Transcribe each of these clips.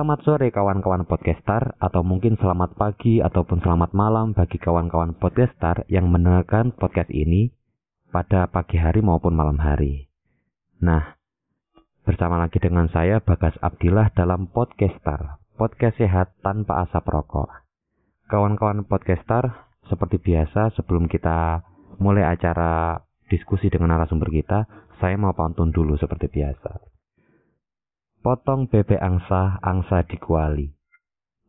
Selamat sore kawan-kawan podcaster atau mungkin selamat pagi ataupun selamat malam bagi kawan-kawan podcaster yang mendengarkan podcast ini pada pagi hari maupun malam hari. Nah, bersama lagi dengan saya Bagas Abdillah dalam podcaster, podcast sehat tanpa asap rokok. Kawan-kawan podcaster, seperti biasa sebelum kita mulai acara diskusi dengan narasumber kita, saya mau pantun dulu seperti biasa. Potong bebek angsa, angsa dikuali.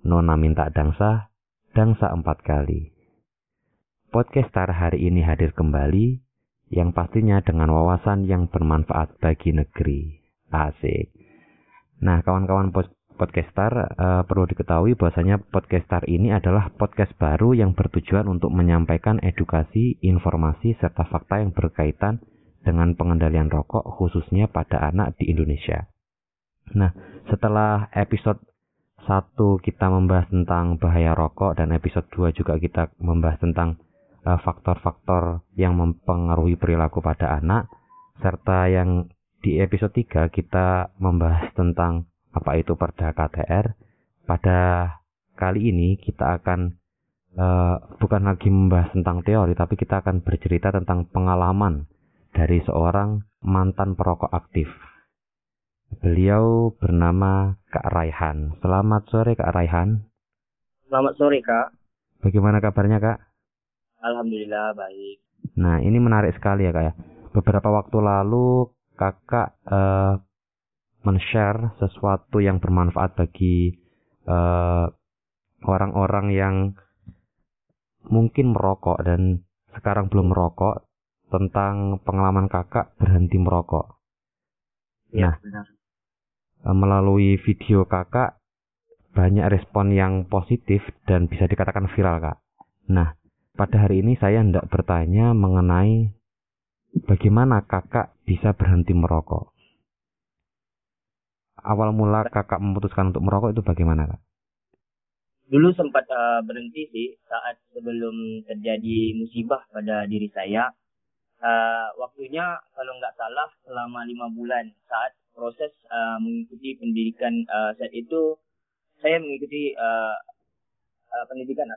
Nona minta dangsa, dangsa empat kali. Podcaster hari ini hadir kembali, yang pastinya dengan wawasan yang bermanfaat bagi negeri. Asik. Nah, kawan-kawan podcaster uh, perlu diketahui bahwasanya podcaster ini adalah podcast baru yang bertujuan untuk menyampaikan edukasi, informasi serta fakta yang berkaitan dengan pengendalian rokok khususnya pada anak di Indonesia. Nah, setelah episode 1 kita membahas tentang bahaya rokok dan episode 2 juga kita membahas tentang eh, faktor-faktor uh, yang mempengaruhi perilaku pada anak serta yang di episode 3 kita membahas tentang apa itu perda KTR. Pada kali ini kita akan uh, bukan lagi membahas tentang teori tapi kita akan bercerita tentang pengalaman dari seorang mantan perokok aktif. Beliau bernama Kak Raihan. Selamat sore Kak Raihan. Selamat sore Kak. Bagaimana kabarnya Kak? Alhamdulillah baik. Nah ini menarik sekali ya Kak ya. Beberapa waktu lalu Kakak uh, men-share sesuatu yang bermanfaat bagi eh, orang-orang yang mungkin merokok dan sekarang belum merokok tentang pengalaman kakak berhenti merokok. Ya, nah, benar. Eh, melalui video kakak banyak respon yang positif dan bisa dikatakan viral kak. Nah, pada hari ini saya hendak bertanya mengenai bagaimana kakak bisa berhenti merokok. Awal mula kakak memutuskan untuk merokok itu bagaimana kak? Dulu sempat uh, berhenti sih saat sebelum terjadi musibah pada diri saya. Uh, waktunya kalau nggak salah selama lima bulan saat proses uh, mengikuti pendidikan uh, saat itu saya mengikuti uh, uh, pendidikan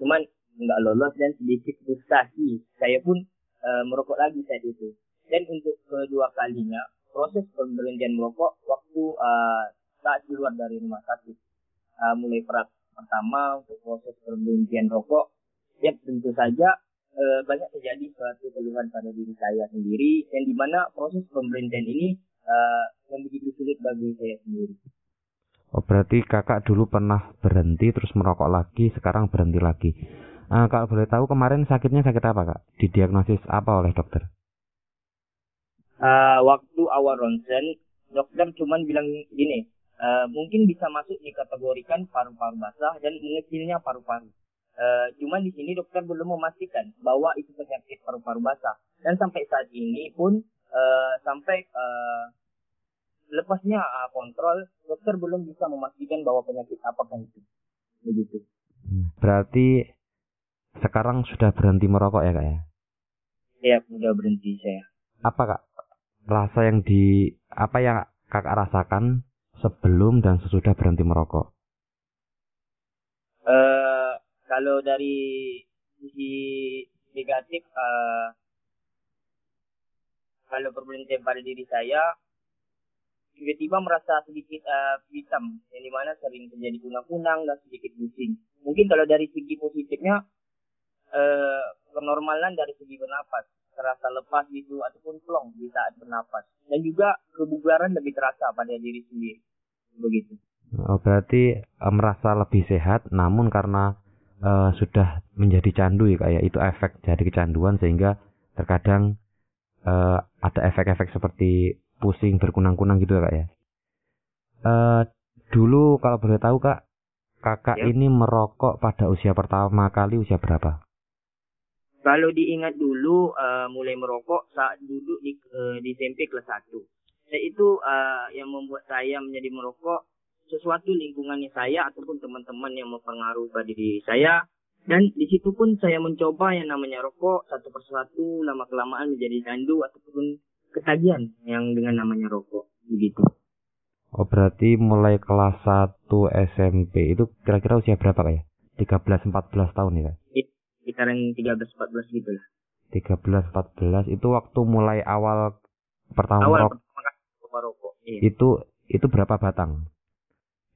cuman nggak lolos dan sedikit frustasi. Saya pun uh, merokok lagi saat itu. Dan untuk kedua kalinya proses pemberhentian merokok waktu uh, saat keluar dari rumah sakit uh, mulai perat pertama untuk proses pemberhentian rokok ya tentu saja banyak terjadi suatu keluhan pada diri saya sendiri dan di mana proses pemberhentian ini uh, yang begitu sulit bagi saya sendiri. Oh berarti kakak dulu pernah berhenti terus merokok lagi, sekarang berhenti lagi. Uh, kalau boleh tahu kemarin sakitnya sakit apa kak? Didiagnosis apa oleh dokter? Uh, waktu awal ronsen, dokter cuma bilang gini, uh, mungkin bisa masuk dikategorikan paru-paru basah dan mengecilnya paru-paru. Uh, cuman di sini dokter belum memastikan bahwa itu penyakit paru-paru basah. Dan sampai saat ini pun uh, sampai uh, lepasnya uh, kontrol, dokter belum bisa memastikan bahwa penyakit apakah itu. Begitu. Hmm, berarti sekarang sudah berhenti merokok ya kak ya? Iya, sudah berhenti saya. Apa kak rasa yang di apa yang kakak rasakan sebelum dan sesudah berhenti merokok? Uh, kalau dari sisi negatif, uh, kalau perberhentian pada diri saya, tiba-tiba merasa sedikit uh, hitam. Yang di mana sering terjadi kunang-kunang dan sedikit pusing. Mungkin kalau dari segi positifnya uh, kenormalan dari segi bernapas. Terasa lepas gitu ataupun plong di saat bernapas. Dan juga kebugaran lebih terasa pada diri sendiri. Begitu. Oh, berarti uh, merasa lebih sehat namun karena uh, sudah menjadi candu ya kayak itu efek jadi kecanduan sehingga terkadang uh, ada efek-efek seperti pusing berkunang-kunang gitu ya kak ya. Uh, dulu kalau boleh tahu kak, kakak ya. ini merokok pada usia pertama kali usia berapa? Kalau diingat dulu uh, mulai merokok saat duduk di uh, di SMP kelas 1. Dan itu uh, yang membuat saya menjadi merokok sesuatu lingkungannya saya ataupun teman-teman yang mempengaruhi pada diri saya dan di situ pun saya mencoba yang namanya rokok satu persatu lama kelamaan menjadi candu ataupun ketagihan yang dengan namanya rokok begitu. Oh berarti mulai kelas 1 SMP itu kira-kira usia berapa kak ya? 13 14 tahun ya? Sekitaran 13 14 gitu lah. 13 14 itu waktu mulai awal pertama Awal merokok pertama kali rokok. Iya. itu itu berapa batang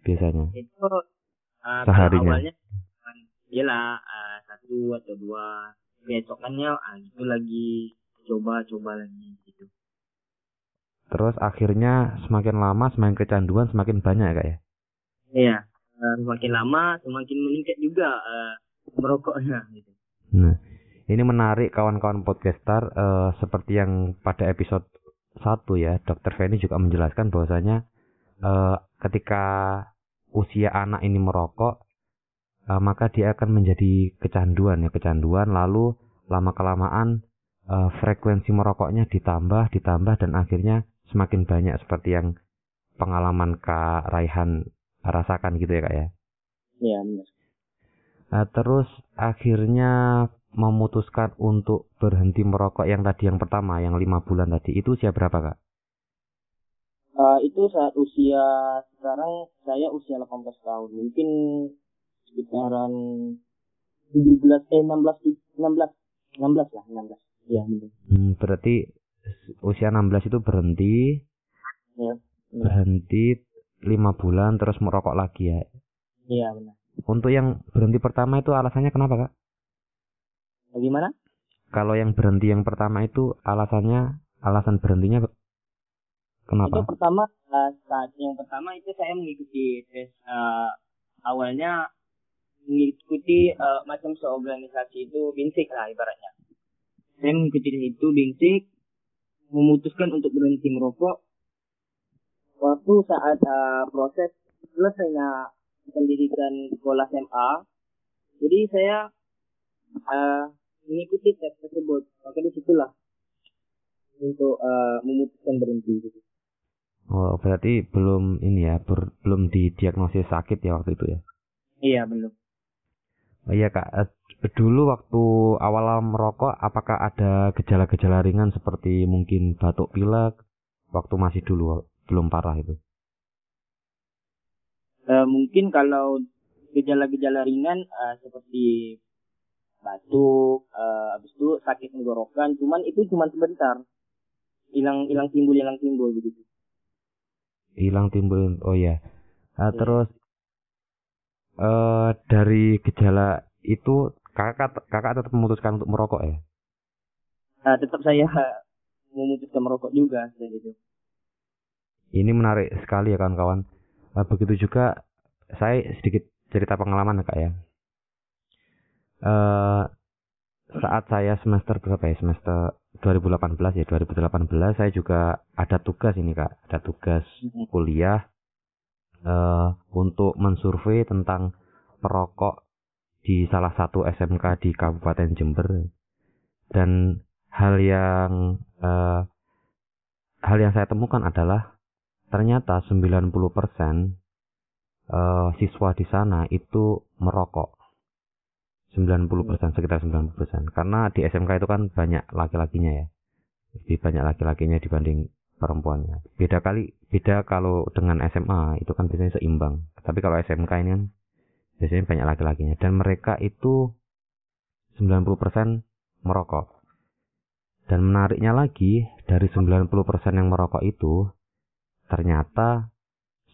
biasanya? Itu uh, Seharinya? awalnya iyalah uh, satu atau dua keesokannya ah itu lagi coba-coba lagi gitu. Terus akhirnya semakin lama semakin kecanduan semakin banyak ya kak ya? Iya. Uh, semakin lama semakin meningkat juga uh, merokoknya gitu. Nah, ini menarik kawan-kawan podcaster eh, seperti yang pada episode 1 ya, Dr. Feni juga menjelaskan bahwasanya eh, ketika usia anak ini merokok eh, maka dia akan menjadi kecanduan ya, kecanduan lalu lama kelamaan eh, frekuensi merokoknya ditambah, ditambah dan akhirnya semakin banyak seperti yang pengalaman Kak Raihan rasakan gitu ya Kak ya. Iya benar. Nah, terus akhirnya memutuskan untuk berhenti merokok yang tadi yang pertama, yang lima bulan tadi itu usia berapa kak? Uh, itu saat usia sekarang saya usia 18 tahun. Mungkin sekitaran 17 eh 16 16 16 lah 16. Iya benar. Hmm, berarti usia 16 itu berhenti, Iya. berhenti lima bulan terus merokok lagi ya. Iya benar. Untuk yang berhenti pertama itu alasannya kenapa kak? Bagaimana? Kalau yang berhenti yang pertama itu alasannya alasan berhentinya Itu kenapa? pertama uh, saat yang pertama itu saya mengikuti tes uh, awalnya mengikuti uh, macam seorganisasi itu binsik lah ibaratnya. Saya mengikuti itu binsik memutuskan untuk berhenti merokok waktu saat uh, proses selesainya pendidikan sekolah SMA. Jadi saya uh, mengikuti tes tersebut. Maka di situlah untuk uh, memutuskan berhenti. Gitu. Oh, berarti belum ini ya, ber- belum didiagnosis sakit ya waktu itu ya? Iya belum. Oh iya kak, Eh, dulu waktu awal merokok, apakah ada gejala-gejala ringan seperti mungkin batuk pilek waktu masih dulu belum parah itu? Eh, mungkin kalau gejala-gejala ringan eh, seperti batuk, eh, habis itu sakit tenggorokan, cuman itu cuman sebentar. Hilang hilang timbul hilang timbul begitu. Hilang timbul, oh Iya. terus eh dari gejala itu kakak kakak tetap memutuskan untuk merokok ya? Eh, tetap saya memutuskan merokok juga kayak gitu. Ini menarik sekali ya kawan-kawan. Eh, begitu juga saya sedikit cerita pengalaman ya kak ya. Eh saat saya semester berapa ya semester 2018 ya 2018 saya juga ada tugas ini kak ada tugas kuliah eh untuk mensurvei tentang perokok di salah satu SMK di Kabupaten Jember. Dan hal yang eh, hal yang saya temukan adalah ternyata 90% eh, siswa di sana itu merokok. 90% sekitar 90% karena di SMK itu kan banyak laki-lakinya ya. Lebih banyak laki-lakinya dibanding perempuannya. Beda kali beda kalau dengan SMA itu kan biasanya seimbang. Tapi kalau SMK ini kan biasanya banyak laki-lakinya dan mereka itu 90% merokok dan menariknya lagi dari 90% yang merokok itu ternyata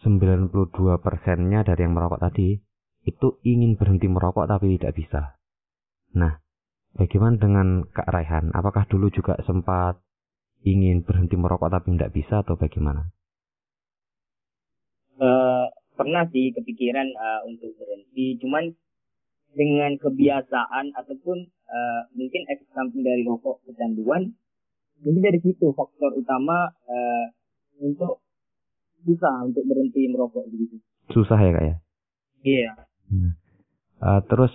92 persennya dari yang merokok tadi itu ingin berhenti merokok tapi tidak bisa. Nah, bagaimana dengan Kak Raihan? Apakah dulu juga sempat ingin berhenti merokok tapi tidak bisa atau bagaimana? Eh, pernah sih kepikiran eh, untuk berhenti, cuman dengan kebiasaan ataupun eh, mungkin efek samping dari rokok kecanduan, jadi dari situ faktor utama eh, untuk susah untuk berhenti merokok begitu. Susah ya Kak ya? Iya. Hmm. Eh, terus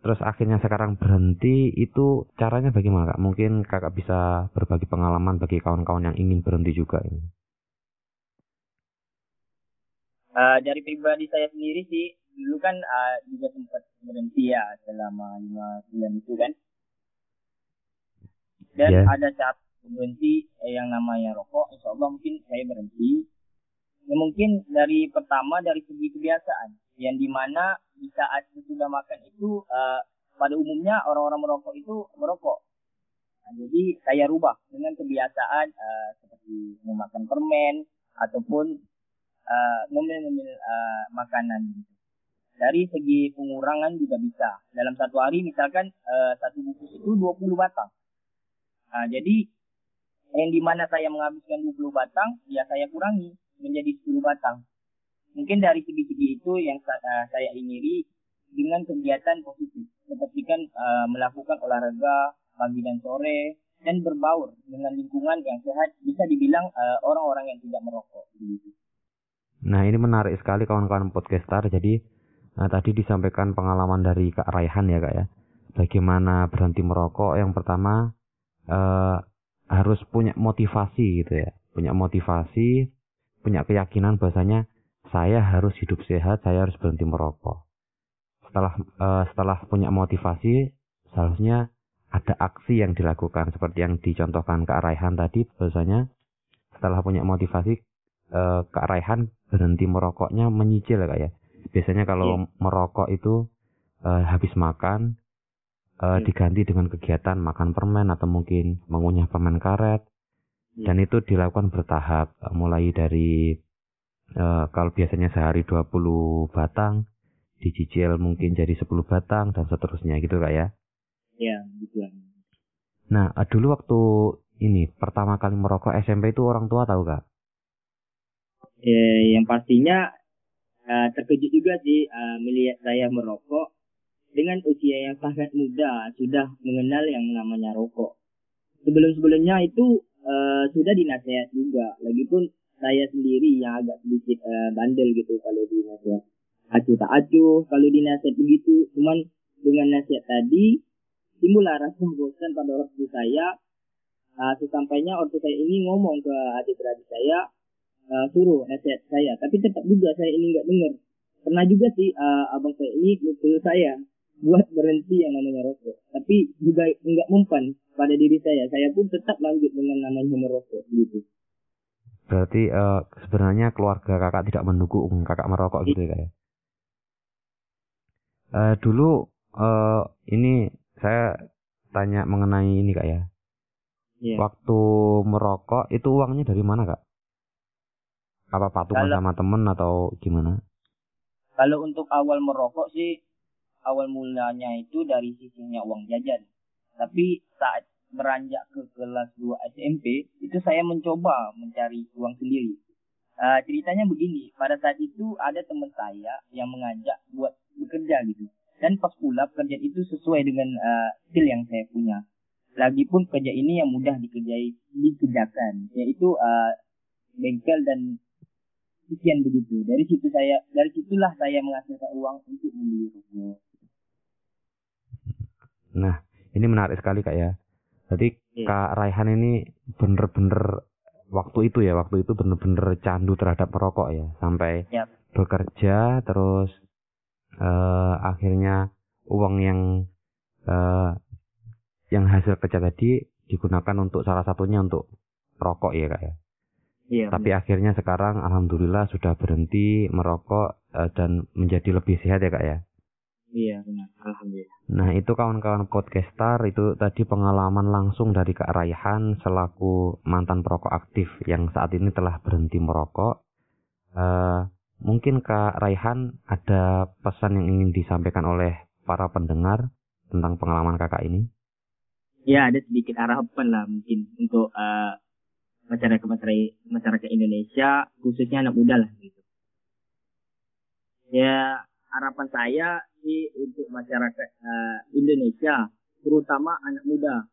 terus akhirnya sekarang berhenti itu caranya bagaimana Kak? Mungkin Kakak bisa berbagi pengalaman bagi kawan-kawan yang ingin berhenti juga ini. Eh, dari pribadi saya sendiri sih, dulu kan eh, juga sempat berhenti ya selama lima bulan itu kan. Dan Ya. ada saat berhenti eh, yang namanya rokok, insya Allah mungkin saya berhenti. Ya mungkin dari pertama dari segi kebiasaan yang di mana di saat sudah makan itu uh, pada umumnya orang-orang merokok itu merokok. Nah, jadi saya rubah dengan kebiasaan uh, seperti memakan permen ataupun uh, ngemil-ngemil uh, makanan gitu. Dari segi pengurangan juga bisa. Dalam satu hari misalkan uh, satu bungkus itu 20 batang. Nah, jadi yang di mana saya menghabiskan 20 batang, ya saya kurangi menjadi 10 batang. Mungkin dari segi-segi itu yang uh, saya ingini dengan kegiatan positif, seperti kan uh, melakukan olahraga pagi dan sore dan berbaur dengan lingkungan yang sehat, bisa dibilang uh, orang-orang yang tidak merokok. Begitu. Nah ini menarik sekali kawan-kawan podcaster. Jadi uh, tadi disampaikan pengalaman dari Kak Raihan ya kak ya. Bagaimana berhenti merokok? Yang pertama uh, harus punya motivasi gitu ya, punya motivasi punya keyakinan bahwasanya saya harus hidup sehat, saya harus berhenti merokok. Setelah uh, setelah punya motivasi, seharusnya ada aksi yang dilakukan seperti yang dicontohkan Kak Raihan tadi bahwasanya setelah punya motivasi uh, Kak Raihan berhenti merokoknya menyicil Kak ya. Biasanya kalau yeah. merokok itu uh, habis makan uh, yeah. diganti dengan kegiatan makan permen atau mungkin mengunyah permen karet dan itu dilakukan bertahap mulai dari uh, kalau biasanya sehari 20 batang dicicil mungkin jadi 10 batang dan seterusnya gitu kak ya iya gitu nah uh, dulu waktu ini pertama kali merokok SMP itu orang tua tahu kak eh, yang pastinya uh, terkejut juga sih uh, melihat saya merokok dengan usia yang sangat muda sudah mengenal yang namanya rokok sebelum-sebelumnya itu uh, sudah dinasehat juga. Lagipun saya sendiri yang agak sedikit uh, bandel gitu kalau dinasehat. Acuh tak acuh kalau dinasehat begitu. Cuman dengan nasihat tadi timbullah rasa bosan pada waktu saya. Uh, sesampainya waktu saya ini ngomong ke adik-beradik saya uh, suruh nasihat saya. Tapi tetap juga saya ini nggak dengar. Pernah juga sih uh, abang saya ini nyusul saya buat berhenti yang namanya rokok. Tapi juga nggak mempan pada diri saya. Saya pun tetap lanjut dengan namanya merokok gitu. Berarti uh, sebenarnya keluarga kakak tidak mendukung kakak merokok gitu ya? Uh, dulu uh, ini saya tanya mengenai ini kak ya. Yeah. Waktu merokok itu uangnya dari mana kak? Apa patungan kalau, sama temen atau gimana? Kalau untuk awal merokok sih awal mulanya itu dari sisinya uang jajan. Tapi saat beranjak ke kelas 2 SMP, itu saya mencoba mencari uang sendiri. Uh, ceritanya begini, pada saat itu ada teman saya yang mengajak buat bekerja gitu. Dan pas pula pekerjaan itu sesuai dengan uh, skill yang saya punya. Lagipun kerja ini yang mudah dikerjai, dikerjakan, yaitu uh, bengkel dan sekian begitu. Dari situ saya, dari situlah saya menghasilkan uang untuk membeli rokok. Nah, ini menarik sekali kak ya. Jadi hmm. Kak Raihan ini bener-bener waktu itu ya, waktu itu bener-bener candu terhadap merokok ya, sampai yep. bekerja terus uh, akhirnya uang yang uh, yang hasil kerja tadi digunakan untuk salah satunya untuk rokok ya kak ya. Iya. Tapi akhirnya sekarang alhamdulillah sudah berhenti merokok uh, dan menjadi lebih sehat ya kak ya. Iya benar, alhamdulillah. Nah itu kawan-kawan podcaster itu tadi pengalaman langsung dari Kak Raihan selaku mantan perokok aktif yang saat ini telah berhenti merokok. Uh, mungkin Kak Raihan ada pesan yang ingin disampaikan oleh para pendengar tentang pengalaman kakak ini? Ya ada sedikit harapan lah mungkin untuk uh, masyarakat masyarakat Indonesia khususnya anak muda lah gitu. Ya harapan saya sih untuk masyarakat uh, Indonesia, terutama anak muda.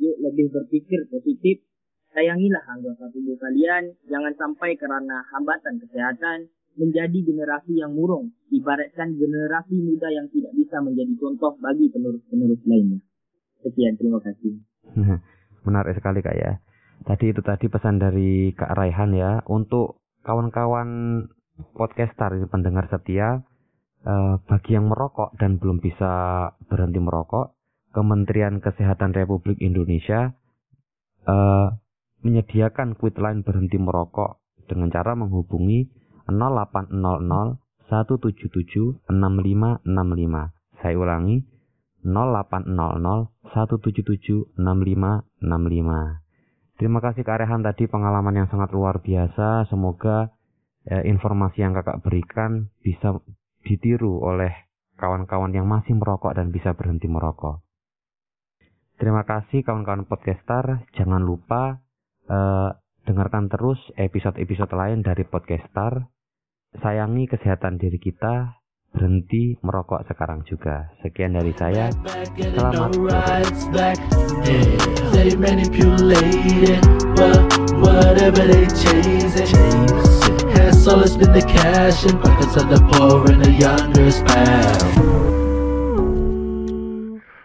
Yuk lebih berpikir positif, sayangilah anggota tubuh kalian, jangan sampai karena hambatan kesehatan menjadi generasi yang murung, ibaratkan generasi muda yang tidak bisa menjadi contoh bagi penerus-penerus lainnya. Sekian, terima kasih. Menarik sekali Kak ya. Tadi itu tadi pesan dari Kak Raihan ya, untuk kawan-kawan podcaster, pendengar setia, uh, bagi yang merokok dan belum bisa berhenti merokok, Kementerian Kesehatan Republik Indonesia uh, menyediakan line berhenti merokok dengan cara menghubungi 0800 177 6565. Saya ulangi 0800 177 6565. Terima kasih Kak Rehan tadi pengalaman yang sangat luar biasa. Semoga eh, informasi yang kakak berikan bisa ditiru oleh kawan-kawan yang masih merokok dan bisa berhenti merokok. Terima kasih kawan-kawan podcaster. Jangan lupa eh, dengarkan terus episode-episode lain dari podcaster. Sayangi kesehatan diri kita. Berhenti merokok sekarang juga. Sekian dari saya. Selamat sore.